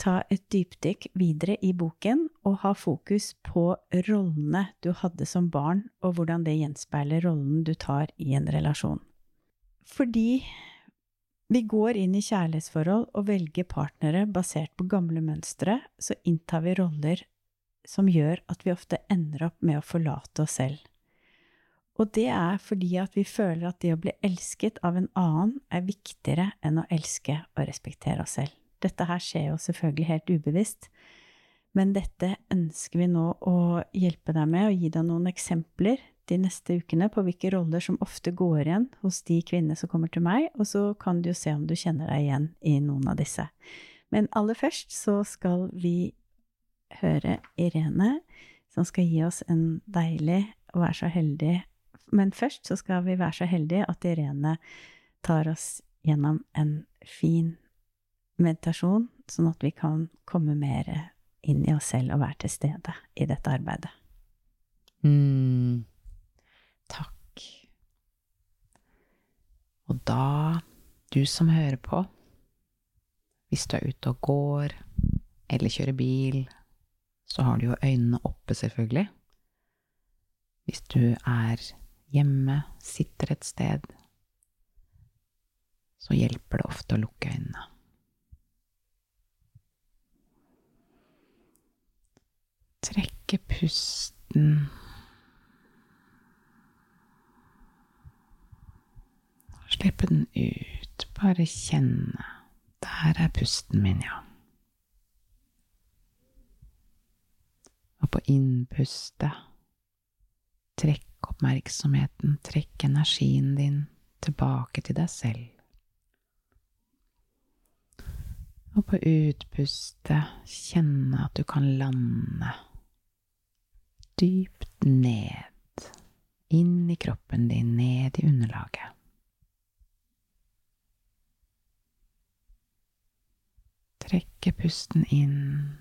ta et dypdykk videre i boken og ha fokus på rollene du hadde som barn, og hvordan det gjenspeiler rollen du tar i en relasjon. Fordi vi går inn i kjærlighetsforhold og velger partnere basert på gamle mønstre, så inntar vi roller som gjør at vi ofte ender opp med å forlate oss selv. Og det er fordi at vi føler at det å bli elsket av en annen er viktigere enn å elske og respektere oss selv. Dette her skjer jo selvfølgelig helt ubevisst, men dette ønsker vi nå å hjelpe deg med og gi deg noen eksempler de neste ukene på hvilke roller som ofte går igjen hos de kvinnene som kommer til meg, og så kan du jo se om du kjenner deg igjen i noen av disse. Men aller først så skal vi høre Irene, som skal gi oss en deilig og være så heldig Men først så skal vi være så heldige at Irene tar oss gjennom en fin meditasjon, sånn at vi kan komme mer inn i oss selv og være til stede i dette arbeidet. Mm. Takk. Og da, du som hører på, hvis du er ute og går eller kjører bil, så har du jo øynene oppe, selvfølgelig. Hvis du er hjemme, sitter et sted, så hjelper det ofte å lukke øynene. Trekke pusten. Slippe den ut. Bare kjenne. Der er pusten min, ja. Og på innpustet trekk oppmerksomheten, trekk energien din tilbake til deg selv. Og på utpustet kjenne at du kan lande dypt ned, inn i kroppen din, ned i underlaget. Trekke pusten inn,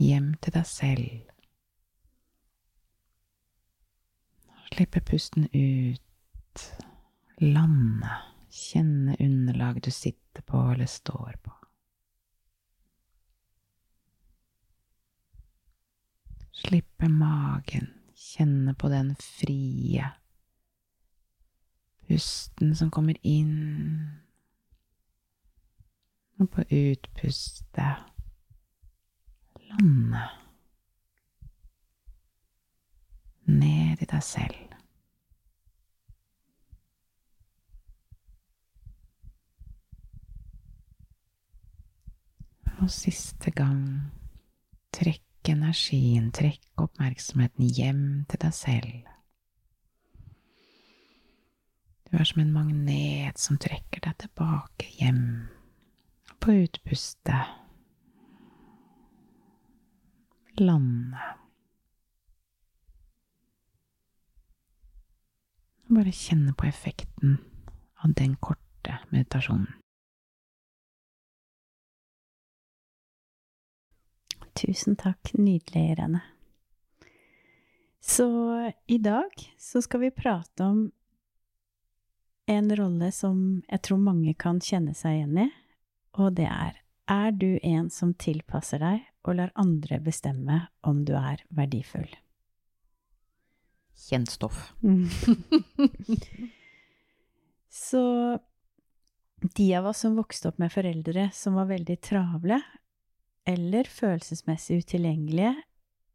hjem til deg selv. Slippe pusten ut, lande, kjenne underlag du sitter på eller står på. Slippe magen, kjenne på den frie pusten som kommer inn, og på utpustet lande. Ned i deg selv. Og siste gang trekk energien, trekk oppmerksomheten hjem til deg selv. Du er som en magnet som trekker deg tilbake hjem på utpustet. Lande. Bare kjenne på effekten av den korte meditasjonen. Tusen takk. Nydelig, Irene. Så i dag så skal vi prate om en rolle som jeg tror mange kan kjenne seg igjen i, og det er er du en som tilpasser deg og lar andre bestemme om du er verdifull? Kjent stoff. Så de av oss som vokste opp med foreldre som var veldig travle, eller følelsesmessig utilgjengelige,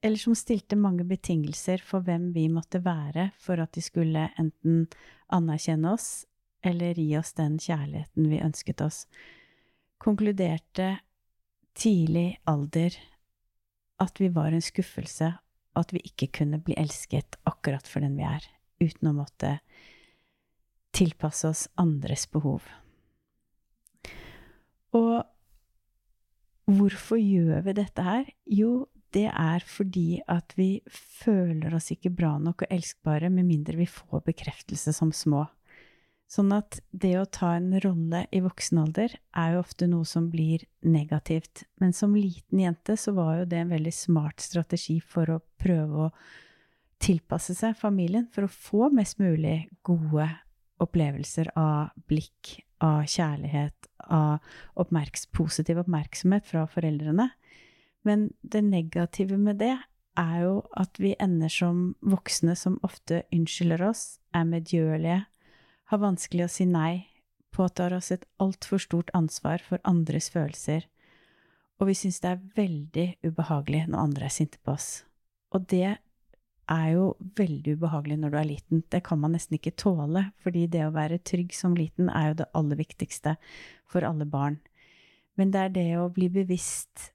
eller som stilte mange betingelser for hvem vi måtte være for at de skulle enten anerkjenne oss eller gi oss den kjærligheten vi ønsket oss, konkluderte tidlig alder at vi var en skuffelse, at vi ikke kunne bli elsket akkurat for den vi er, uten å måtte tilpasse oss andres behov. Og Hvorfor gjør vi dette her? Jo, det er fordi at vi føler oss ikke bra nok og elskbare med mindre vi får bekreftelse som små. Sånn at det å ta en rolle i voksen alder er jo ofte noe som blir negativt. Men som liten jente så var jo det en veldig smart strategi for å prøve å tilpasse seg familien, for å få mest mulig gode opplevelser av blikk, av kjærlighet, av oppmerks positiv oppmerksomhet fra foreldrene. Men det negative med det er jo at vi ender som voksne som ofte unnskylder oss, er medgjørlige, har vanskelig å si nei, påtar oss et altfor stort ansvar for andres følelser, og vi syns det er veldig ubehagelig når andre er sinte på oss. Og det er jo veldig ubehagelig når du er liten. Det kan man nesten ikke tåle, fordi det å være trygg som liten er jo det aller viktigste for alle barn. Men det er det å bli bevisst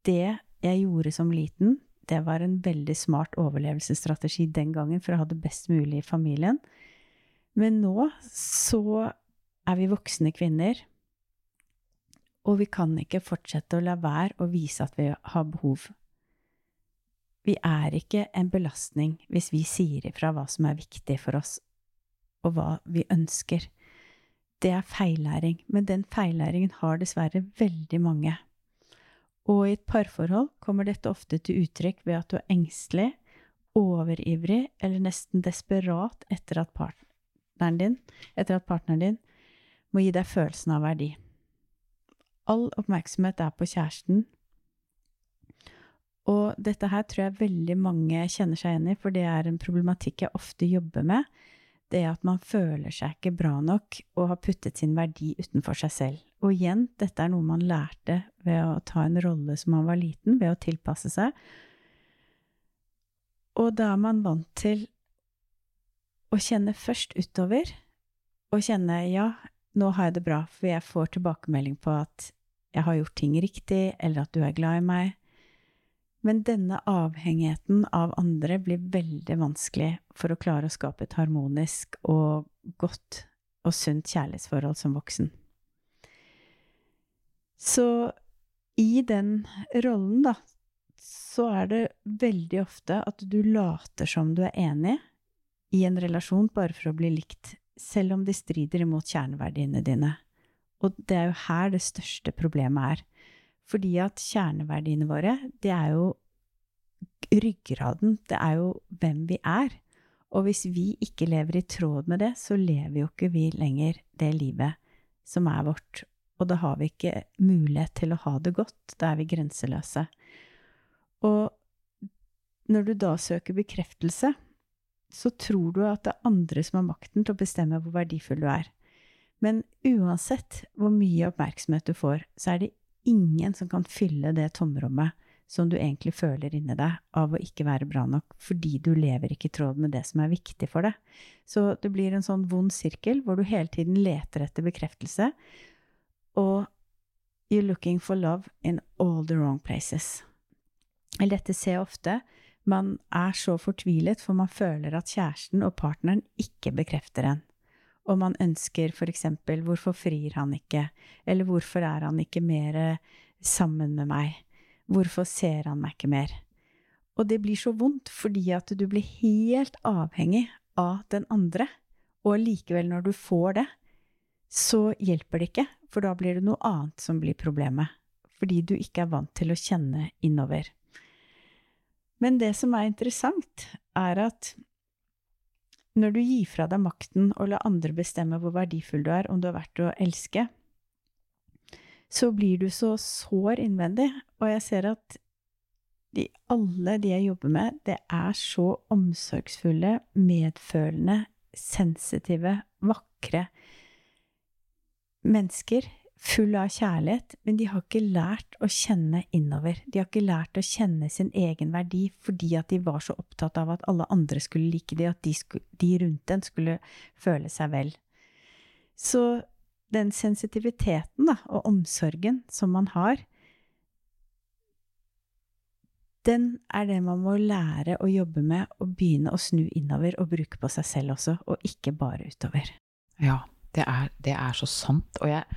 Det jeg gjorde som liten, det var en veldig smart overlevelsesstrategi den gangen for å ha det best mulig i familien. Men nå så er vi voksne kvinner, og vi kan ikke fortsette å la være å vise at vi har behov vi er ikke en belastning hvis vi sier ifra hva som er viktig for oss, og hva vi ønsker. Det er feillæring, men den feillæringen har dessverre veldig mange. Og i et parforhold kommer dette ofte til uttrykk ved at du er engstelig, overivrig eller nesten desperat etter at partneren din, etter at partneren din må gi deg følelsen av verdi. All oppmerksomhet er på kjæresten, og dette her tror jeg veldig mange kjenner seg igjen i, for det er en problematikk jeg ofte jobber med. Det at man føler seg ikke bra nok og har puttet sin verdi utenfor seg selv. Og igjen, dette er noe man lærte ved å ta en rolle som man var liten, ved å tilpasse seg. Og da er man vant til å kjenne først utover, og kjenne ja, nå har jeg det bra, for jeg får tilbakemelding på at jeg har gjort ting riktig, eller at du er glad i meg, men denne avhengigheten av andre blir veldig vanskelig for å klare å skape et harmonisk og godt og sunt kjærlighetsforhold som voksen. Så i den rollen, da, så er det veldig ofte at du later som du er enig i en relasjon bare for å bli likt, selv om de strider imot kjerneverdiene dine. Og det er jo her det største problemet er. Fordi at kjerneverdiene våre, det er jo ryggraden. Det er jo hvem vi er. Og hvis vi ikke lever i tråd med det, så lever jo ikke vi lenger det livet som er vårt. Og da har vi ikke mulighet til å ha det godt. Da er vi grenseløse. Og når du da søker bekreftelse, så tror du at det er andre som har makten til å bestemme hvor verdifull du er. Men uansett hvor mye oppmerksomhet du får, så er det ingen som kan fylle det tomrommet som du egentlig føler inni deg av å ikke være bra nok, fordi du lever ikke i tråd med det som er viktig for deg. Så det blir en sånn vond sirkel hvor du hele tiden leter etter bekreftelse, og you're looking for love in all the wrong places. Dette ser jeg ofte. Man er så fortvilet, for man føler at kjæresten og partneren ikke bekrefter en og man ønsker eksempel hvorfor frir han ikke, eller hvorfor er han ikke mer sammen med meg, hvorfor ser han meg ikke mer? Og det blir så vondt fordi at du blir helt avhengig av den andre, og likevel, når du får det, så hjelper det ikke, for da blir det noe annet som blir problemet, fordi du ikke er vant til å kjenne innover. Men det som er interessant, er at når du gir fra deg makten og lar andre bestemme hvor verdifull du er, om du er verdt å elske, så blir du så sår innvendig, og jeg ser at de, alle de jeg jobber med, det er så omsorgsfulle, medfølende, sensitive, vakre mennesker full av kjærlighet, men de har ikke lært å kjenne innover. De har ikke lært å kjenne sin egen verdi fordi at de var så opptatt av at alle andre skulle like dem, at de, skulle, de rundt den skulle føle seg vel. Så den sensitiviteten da, og omsorgen som man har, den er det man må lære å jobbe med og begynne å snu innover og bruke på seg selv også, og ikke bare utover. Ja, det er, det er så sant. Og jeg,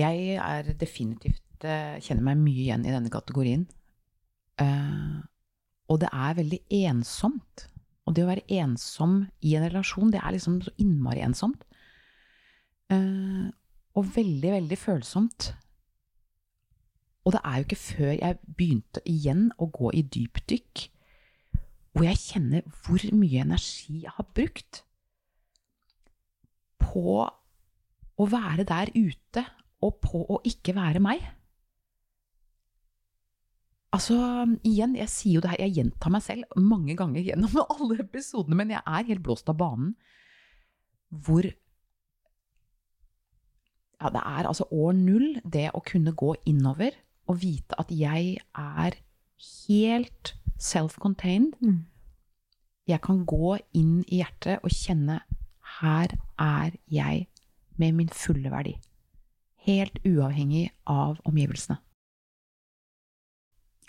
jeg er definitivt eh, kjenner meg mye igjen i denne kategorien. Eh, og det er veldig ensomt. Og det å være ensom i en relasjon, det er liksom så innmari ensomt. Eh, og veldig, veldig følsomt. Og det er jo ikke før jeg begynte igjen å gå i dypdykk, hvor jeg kjenner hvor mye energi jeg har brukt på å være der ute, og på å ikke være meg. Altså, igjen, jeg sier jo det her, jeg gjentar meg selv mange ganger gjennom alle episodene, men jeg er helt blåst av banen. Hvor Ja, det er altså år null, det å kunne gå innover og vite at jeg er helt self-contained. Mm. Jeg kan gå inn i hjertet og kjenne her er jeg med min fulle verdi. Helt uavhengig av omgivelsene.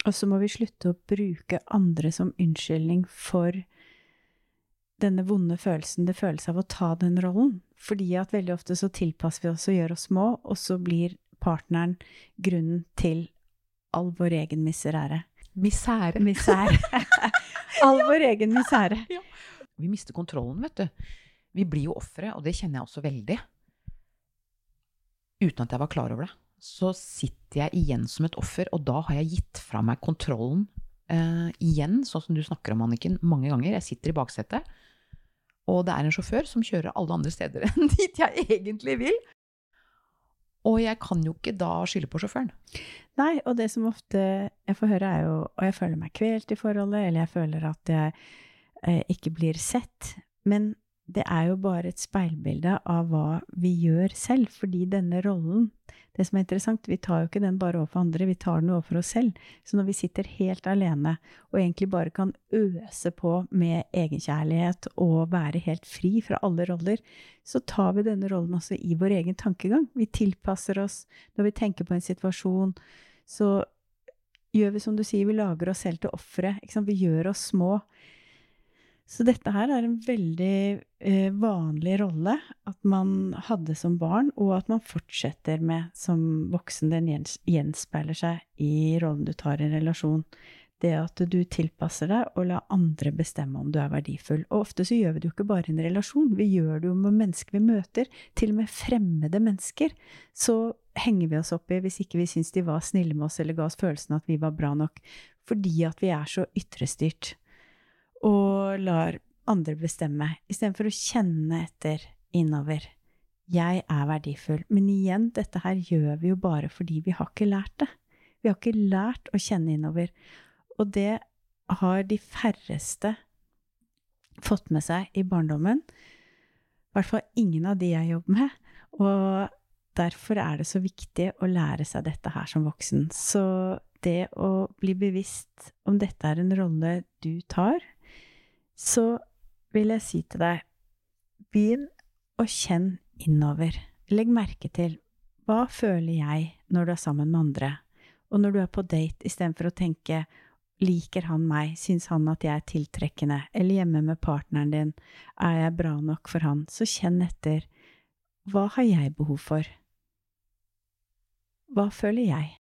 Og så må vi slutte å bruke andre som unnskyldning for denne vonde følelsen det føles av å ta den rollen. Fordi at veldig ofte så tilpasser vi oss og gjør oss små, og så blir partneren grunnen til all vår egen miserære. Misære. Misære. all vår egen misære. Vi mister kontrollen, vet du. Vi blir jo ofre, og det kjenner jeg også veldig. Uten at jeg var klar over det. Så sitter jeg igjen som et offer, og da har jeg gitt fra meg kontrollen eh, igjen, sånn som du snakker om, Anniken, mange ganger. Jeg sitter i baksetet, og det er en sjåfør som kjører alle andre steder enn dit jeg egentlig vil. Og jeg kan jo ikke da skylde på sjåføren. Nei, og det som ofte jeg får høre, er jo Og jeg føler meg kvelt i forholdet, eller jeg føler at jeg eh, ikke blir sett. Men det er jo bare et speilbilde av hva vi gjør selv. Fordi denne rollen, det som er interessant, vi tar jo ikke den bare overfor andre, vi tar den overfor oss selv. Så når vi sitter helt alene og egentlig bare kan øse på med egenkjærlighet og være helt fri fra alle roller, så tar vi denne rollen også i vår egen tankegang. Vi tilpasser oss når vi tenker på en situasjon. Så gjør vi som du sier, vi lager oss selv til ofre. Vi gjør oss små. Så dette her er en veldig eh, vanlig rolle at man hadde som barn, og at man fortsetter med som voksen. Den gjenspeiler seg i rollen du tar i en relasjon. Det at du tilpasser deg og lar andre bestemme om du er verdifull. Og ofte så gjør vi det jo ikke bare i en relasjon, vi gjør det jo med mennesker vi møter. Til og med fremmede mennesker. Så henger vi oss opp i hvis ikke vi syns de var snille med oss eller ga oss følelsen at vi var bra nok. Fordi at vi er så ytrestyrt og lar andre bestemme, istedenfor å kjenne etter innover. Jeg er verdifull. Men igjen, dette her gjør vi jo bare fordi vi har ikke lært det. Vi har ikke lært å kjenne innover. Og det har de færreste fått med seg i barndommen. I hvert fall ingen av de jeg jobber med. Og derfor er det så viktig å lære seg dette her som voksen. Så det å bli bevisst om dette er en rolle du tar, så vil jeg si til deg, begynn å kjenne innover. Legg merke til hva føler jeg når du er sammen med andre, og når du er på date, istedenfor å tenke liker han meg, syns han at jeg er tiltrekkende, eller hjemme med partneren din, er jeg bra nok for han, så kjenn etter hva har jeg behov for? Hva føler jeg?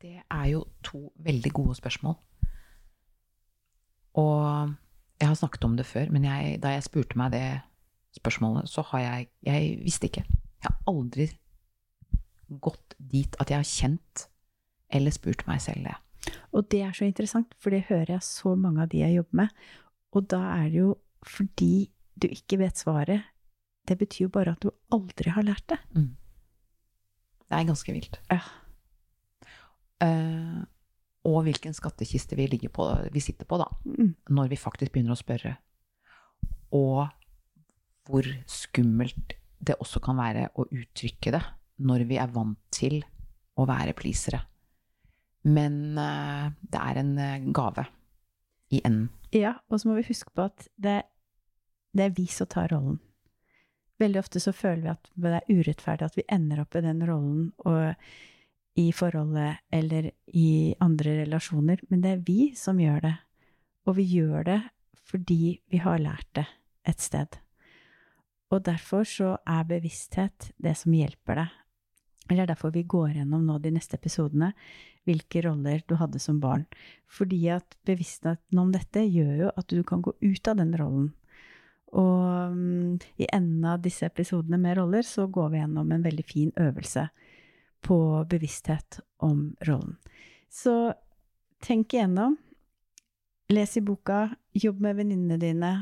Det er jo to veldig gode spørsmål. Og jeg har snakket om det før, men jeg, da jeg spurte meg det spørsmålet, så har jeg Jeg visste ikke. Jeg har aldri gått dit at jeg har kjent eller spurt meg selv det. Og det er så interessant, for det hører jeg så mange av de jeg jobber med. Og da er det jo fordi du ikke vet svaret. Det betyr jo bare at du aldri har lært det. Mm. Det er ganske vilt. Ja. Uh, og hvilken skattkiste vi, på, vi sitter på, da, Mm. når vi faktisk begynner å spørre. Og hvor skummelt det også kan være å uttrykke det når vi er vant til å være pleasere. Men uh, det er en eh, gave i enden. Ja, og så må vi huske på at det, det er vi som tar rollen. Veldig ofte så føler vi at det er urettferdig at vi ender opp i den rollen og i forholdet eller i andre relasjoner, men det er vi som gjør det. Og vi gjør det fordi vi har lært det et sted. Og derfor så er bevissthet det som hjelper deg. Eller det er derfor vi går gjennom nå de neste episodene hvilke roller du hadde som barn. Fordi at bevisstheten om dette gjør jo at du kan gå ut av den rollen. Og um, i enden av disse episodene med roller så går vi gjennom en veldig fin øvelse på bevissthet om rollen. Så tenk igjennom. Les i boka, jobb med venninnene dine,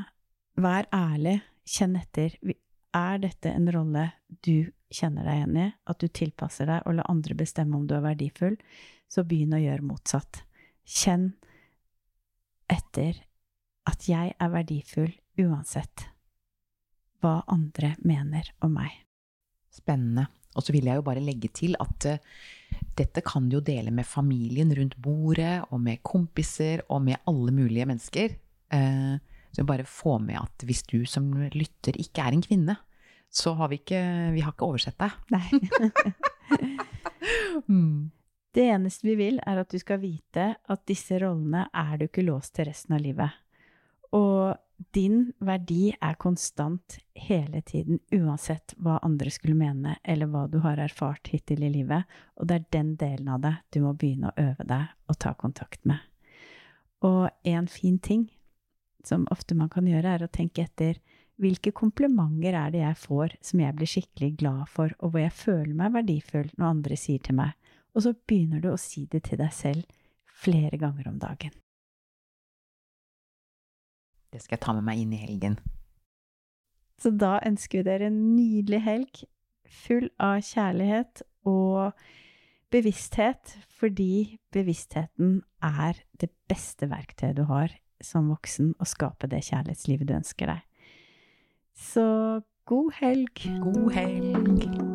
vær ærlig, kjenn etter. Er dette en rolle du kjenner deg igjen i, at du tilpasser deg og lar andre bestemme om du er verdifull, så begynn å gjøre motsatt. Kjenn etter at jeg er verdifull uansett hva andre mener om meg. Spennende. Og så vil jeg jo bare legge til at uh, dette kan du jo dele med familien rundt bordet, og med kompiser, og med alle mulige mennesker. Uh, så bare få med at hvis du som lytter ikke er en kvinne, så har vi ikke, vi har ikke oversett deg. Nei. mm. Det eneste vi vil, er at du skal vite at disse rollene er du ikke låst til resten av livet. Og din verdi er konstant hele tiden, uansett hva andre skulle mene, eller hva du har erfart hittil i livet. Og det er den delen av det du må begynne å øve deg og ta kontakt med. Og en fin ting som ofte man kan gjøre, er å tenke etter hvilke komplimenter er det jeg får som jeg blir skikkelig glad for, og hvor jeg føler meg verdifull når andre sier til meg, og så begynner du å si det til deg selv flere ganger om dagen. Det skal jeg ta med meg inn i helgen. Så da ønsker vi dere en nydelig helg, full av kjærlighet og bevissthet, fordi bevisstheten er det beste verktøyet du har som voksen å skape det kjærlighetslivet du ønsker deg. Så god helg. God helg.